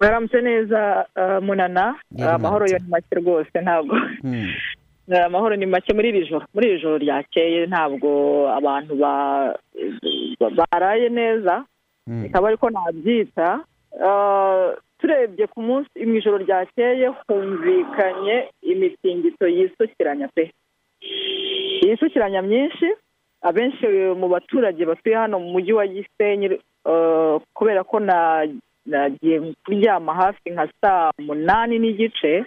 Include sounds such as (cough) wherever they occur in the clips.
mwaramutse neza munana amahoro yo ni make rwose ntabwo. (laughs) Amahoro ni make muri iri joro. Muri iri joro ryakeye ntabwo abantu baraye neza. Bikaba ariko nabyita turebye ku munsi mu ijoro ryakeye humvikanye imitingito yisukiranya pe. Yisukiranya myinshi abenshi mu baturage batuye hano mu mujyi wa gisenyi kubera ko nagiye kuryama hafi nka saa munani n'igice.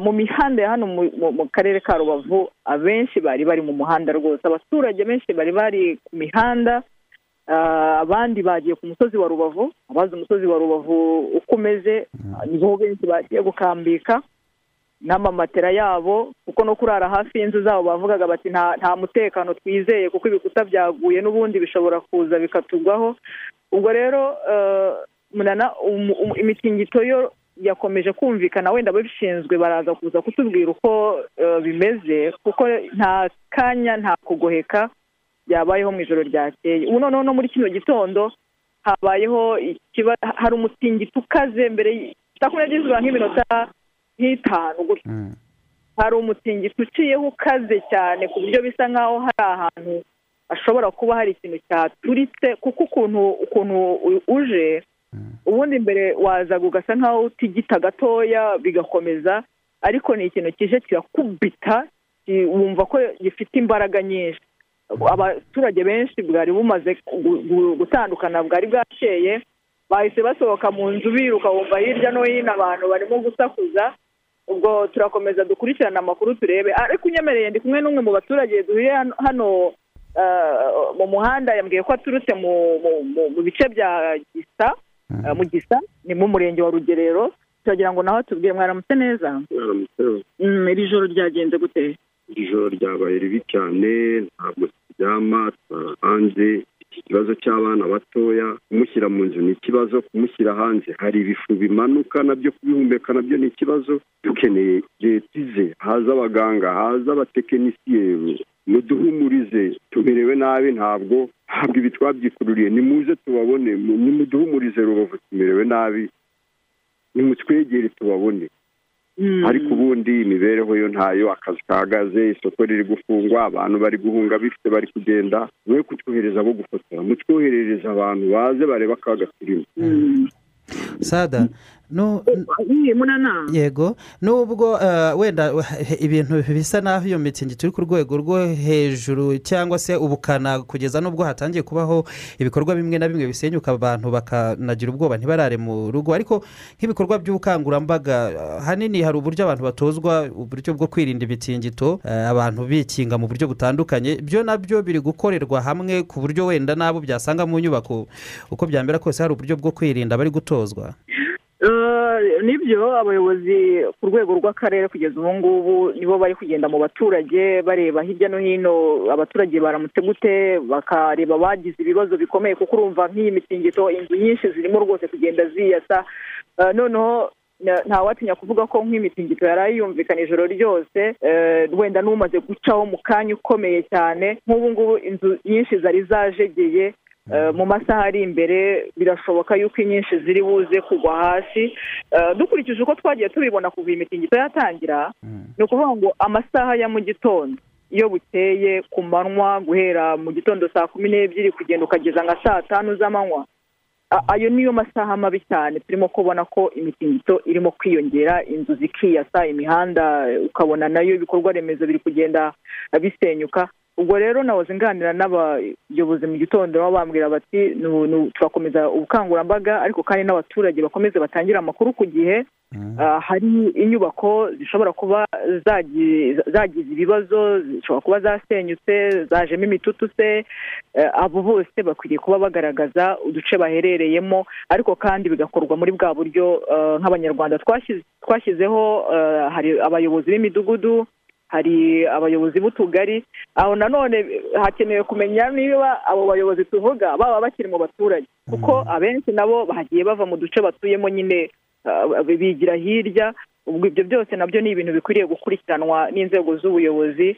Mu mihanda ya hano mu karere ka rubavu abenshi bari bari mu muhanda rwose. Abaturage benshi bari bari ku mihanda abandi bagiye ku musozi wa rubavu. Abazi umusozi wa rubavu uko umeze ni ho benshi bagiye gukambika. N'amamatera yabo kuko no kurara hafi y'inzu zabo bavugaga bati nta mutekano twizeye kuko ibikuta byaguye n'ubundi bishobora kuza bikatugwaho. Ubwo rero imitingito yo yakomeje kumvikana wenda ababishinzwe baraza kuza kutubwira uko bimeze kuko nta kanya nta kugoheka byabayeho mu ijoro ryakeye. Ubu noneho no muri kino gitondo habayeho hari umutingito ukaze mbere saa kumi n'ebyiri zuba nk'iminota nk'itanu gutya hari umutingito uciyeho ukaze cyane ku buryo bisa nk'aho hari ahantu hashobora kuba hari ikintu cyaturitse kuko ukuntu ukuntu uje ubundi mbere wazaga ugasa nk'aho utigita gatoya bigakomeza ariko ni ikintu kije kirakubita wumva ko gifite imbaraga nyinshi. Abaturage benshi bwari bumaze gutandukana bwari bwakeye bahise basohoka mu nzu biruka wumva hirya no hino abantu barimo gusakuza ubwo turakomeza dukurikirana amakuru turebe. Ariko unyemereye ndi kumwe n'umwe mu baturage duhuye hano mu muhanda yambwiye ko aturutse mu bice bya gisa. Mu gisa ni mu murenge wa rugerero turagira ngo nawe atubwire mwaramutse neza. Iri joro ryagenze gute? Iri joro ryabaye ribi cyane ntabwo turyama hanze ikibazo cy'abana batoya. Kumushyira mu nzu ni ikibazo kumushyira hanze hari ibifu bimanuka na byo kubihumeka na byo ni ikibazo. Dukeneye leta ize haza abaganga haza abatekinisiye muduhumurize. Tumerewe nabi ntabwo ntabwo ibi twabyikururiye nimuze tubabone nimuduhumurize rubavu tumerewe nabi nimutwegere tubabone. Ariko ubundi imibereho yo ntayo akazi kahagaze isoko riri gufungwa abantu bari guhunga bifite bari kugenda. We kutwohereza abo gufotora mutwoherereza abantu baze bareba akaga turimo sada yego. Nubwo wenda ibintu bisa n'aho iyo mitsingi turi ku rwego rwo hejuru cyangwa se ubukana kugeza n'ubwo hatangiye kubaho ibikorwa bimwe na bimwe bisenyuka abantu bakanagira ubwoba ntibarare mu rugo. Ariko nk'ibikorwa by'ubukangurambaga hanini hari uburyo abantu batozwa uburyo bwo kwirinda imitingito abantu bikinga mu buryo butandukanye. Byo na byo biri gukorerwa hamwe ku buryo wenda n'abo byasanga mu nyubako. Uko byambera kose hari uburyo bwo kwirinda bari gutozwa. Ni byo abayobozi ku rwego rw'akarere kugeza ubu ngubu nibo bari kugenda mu baturage bareba hirya no hino abaturage baramutse gute bakareba abagize ibibazo bikomeye kuko urumva nk'iyi mitingito inzu nyinshi zirimo rwose kugenda ziyasa. Noneho ntawatinya kuvuga ko nk'imitingito yari yumvikana ijoro ryose wenda n'umaze gucaho mu kanya ukomeye cyane nk'ubu ngubu inzu nyinshi zari zajegeye mu masaha ari imbere birashoboka yuko inyinshi ziri buze kugwa hasi. Dukurikije uko twagiye tubibona kuva iyi mitingito yatangira ni ukuvuga ngo amasaha ya mu gitondo. Iyo bukeye ku manywa guhera mu gitondo saa kumi n'ebyiri kugenda ukageza nka saa tanu z'amanywa. Ayo niyo masaha mabi cyane. Turimo kubona ko imitingito irimo kwiyongera inzu zikiyasa imihanda ukabona na yo ibikorwa remezo biri kugenda bisenyuka. Ubwo rero nahoze nganira n'abayobozi mu gitondo baba bambwira bati turakomeza ubukangurambaga ariko kandi n'abaturage bakomeze batangire amakuru ku gihe hari inyubako zishobora kuba zagize ibibazo zishobora kuba zasenyutse zajemo imitutu se abo bose bakwiriye kuba bagaragaza uduce baherereyemo ariko kandi bigakorwa muri bwa buryo nk'abanyarwanda twashyizeho hari abayobozi b'imidugudu hari abayobozi b'utugari. Aho nanone hakenewe kumenya niba abo bayobozi tuvuga baba bakiri mu baturage. Kuko abenshi nabo bagiye bava mu duce batuyemo nyine bigira hirya. Ubwo ibyo byose na byo ni ibintu bikwiriye gukurikiranwa n'inzego z'ubuyobozi.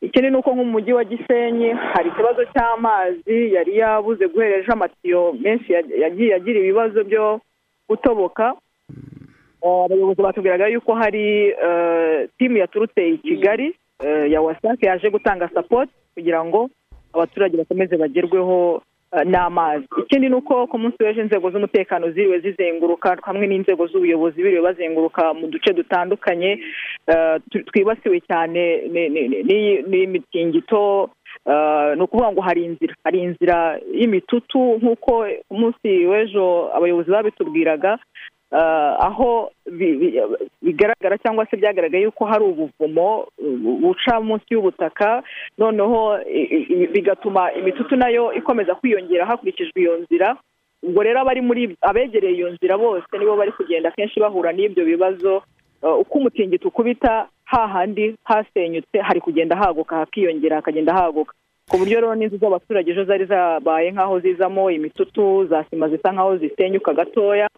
Ikindi ni uko nk'umujyi wa gisenyi hari ikibazo cy'amazi yari yabuze guhereje amatiyo menshi yagiye agira ibibazo byo utoboka abayobozi batubwiraga yuko hari timu yaturutse i kigali ya wasake yaje gutanga sapoti kugira ngo abaturage bakomeze bagerweho n'amazi. Ikindi ni uko ku munsi w'ejo inzego z'umutekano ziriwe zizenguruka hamwe n'inzego z'ubuyobozi biriwe bazenguruka mu duce dutandukanye twibasiwe cyane n'imitingito ni ukuvuga ngo hari inzira hari inzira y'imitutu nk'uko ku munsi w'ejo abayobozi babitubwiraga aho bigaragara cyangwa se byagaragaye yuko hari ubuvumo buca munsi y'ubutaka noneho bigatuma imitutu na yo ikomeza kwiyongera hakurikijwe iyo nzira. Ubwo rero abari muri abegereye iyo nzira bose nibo bari kugenda kenshi bahura n'ibyo bibazo uko umutingito ukubita hahandi hasenyutse hari kugenda haguka hakiyongera hakagenda haguka. Ku buryo rero n'inzu z'abaturage ejo zari zabaye nk'aho zizamo imitutu za sima zisa nk'aho zisenyuka gatoya.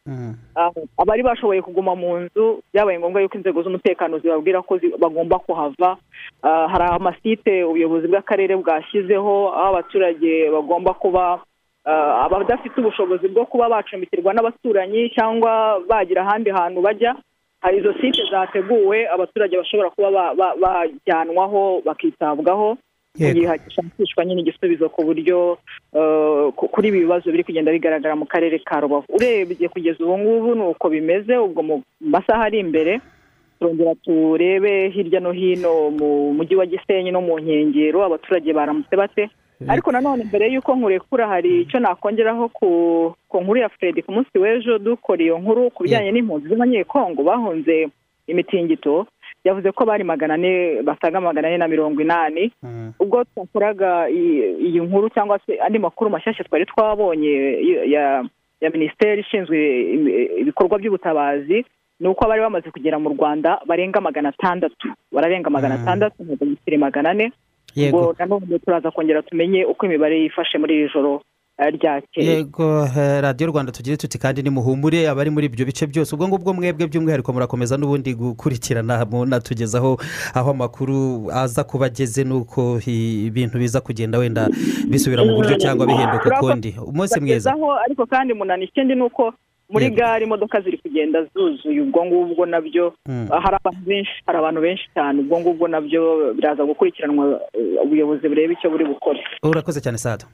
Abari bashoboye kuguma mu nzu byabaye ngombwa yuko inzego z'umutekano zibabwira ko bagomba kuhava. Hari amasite ubuyobozi bw'akarere bwashyizeho aho abaturage bagomba kuba abadafite ubushobozi bwo kuba bacumbikirwa n'abaturanyi cyangwa bagira ahandi hantu bajya. Hari izo site zateguwe abaturage bashobora kuba bajyanwaho bakitabwaho. Hashakishwa nyine igisubizo ku buryo kuri ibi bibazo biri kugenda bigaragara mu karere ka rubavu. Urebye kugeza ubu ngubu ni uko bimeze ubwo mu masaha ari imbere turongera turebe hirya no hino mu mujyi wa gisenyi no mu nkengero abaturage baramutse bate? Ariko nanone mbere y'uko nkurekura hari icyo nakongeraho ku nkuru ya fred ku munsi w'ejo dukora iyo nkuru ku bijyanye n'impunzi z'abanyekongo. Bahunze imitingito yavuze ko bari magana ane basaga magana ane na mirongo inani. Ubwo twakoraga iyi nkuru cyangwa se andi makuru mashyashya twari twabonye ya minisiteri ishinzwe ibikorwa by'ubutabazi ni uko bari bamaze kugera mu rwanda barenga magana atandatu. Bararenga magana atandatu ntabwo magana ane. Ubwo nanone turaza kongera tumenye uko imibare yifashe muri iri joro. Ryakeye yego radiyo rwanda tugire tuti kandi nimuhumure abari muri ibyo bice byose. Ubwo ngubwo mwebwe by'umwihariko murakomeza n'ubundi gukurikirana munatugezaho aho amakuru aza kuba ageze n'uko ibintu biza kugenda wenda bisubira mu buryo cyangwa bihinduka ukundi. Umunsi mwiza. Ariko kandi munani ikindi ni uko muri gare imodoka ziri kugenda zuzuye. Ubwo ngubwo na byo hari abantu benshi hari abantu benshi cyane. Ubwo ngubwo na byo biraza gukurikiranwa ubuyobozi bureba icyo buri bukore. Urakoze cyane sada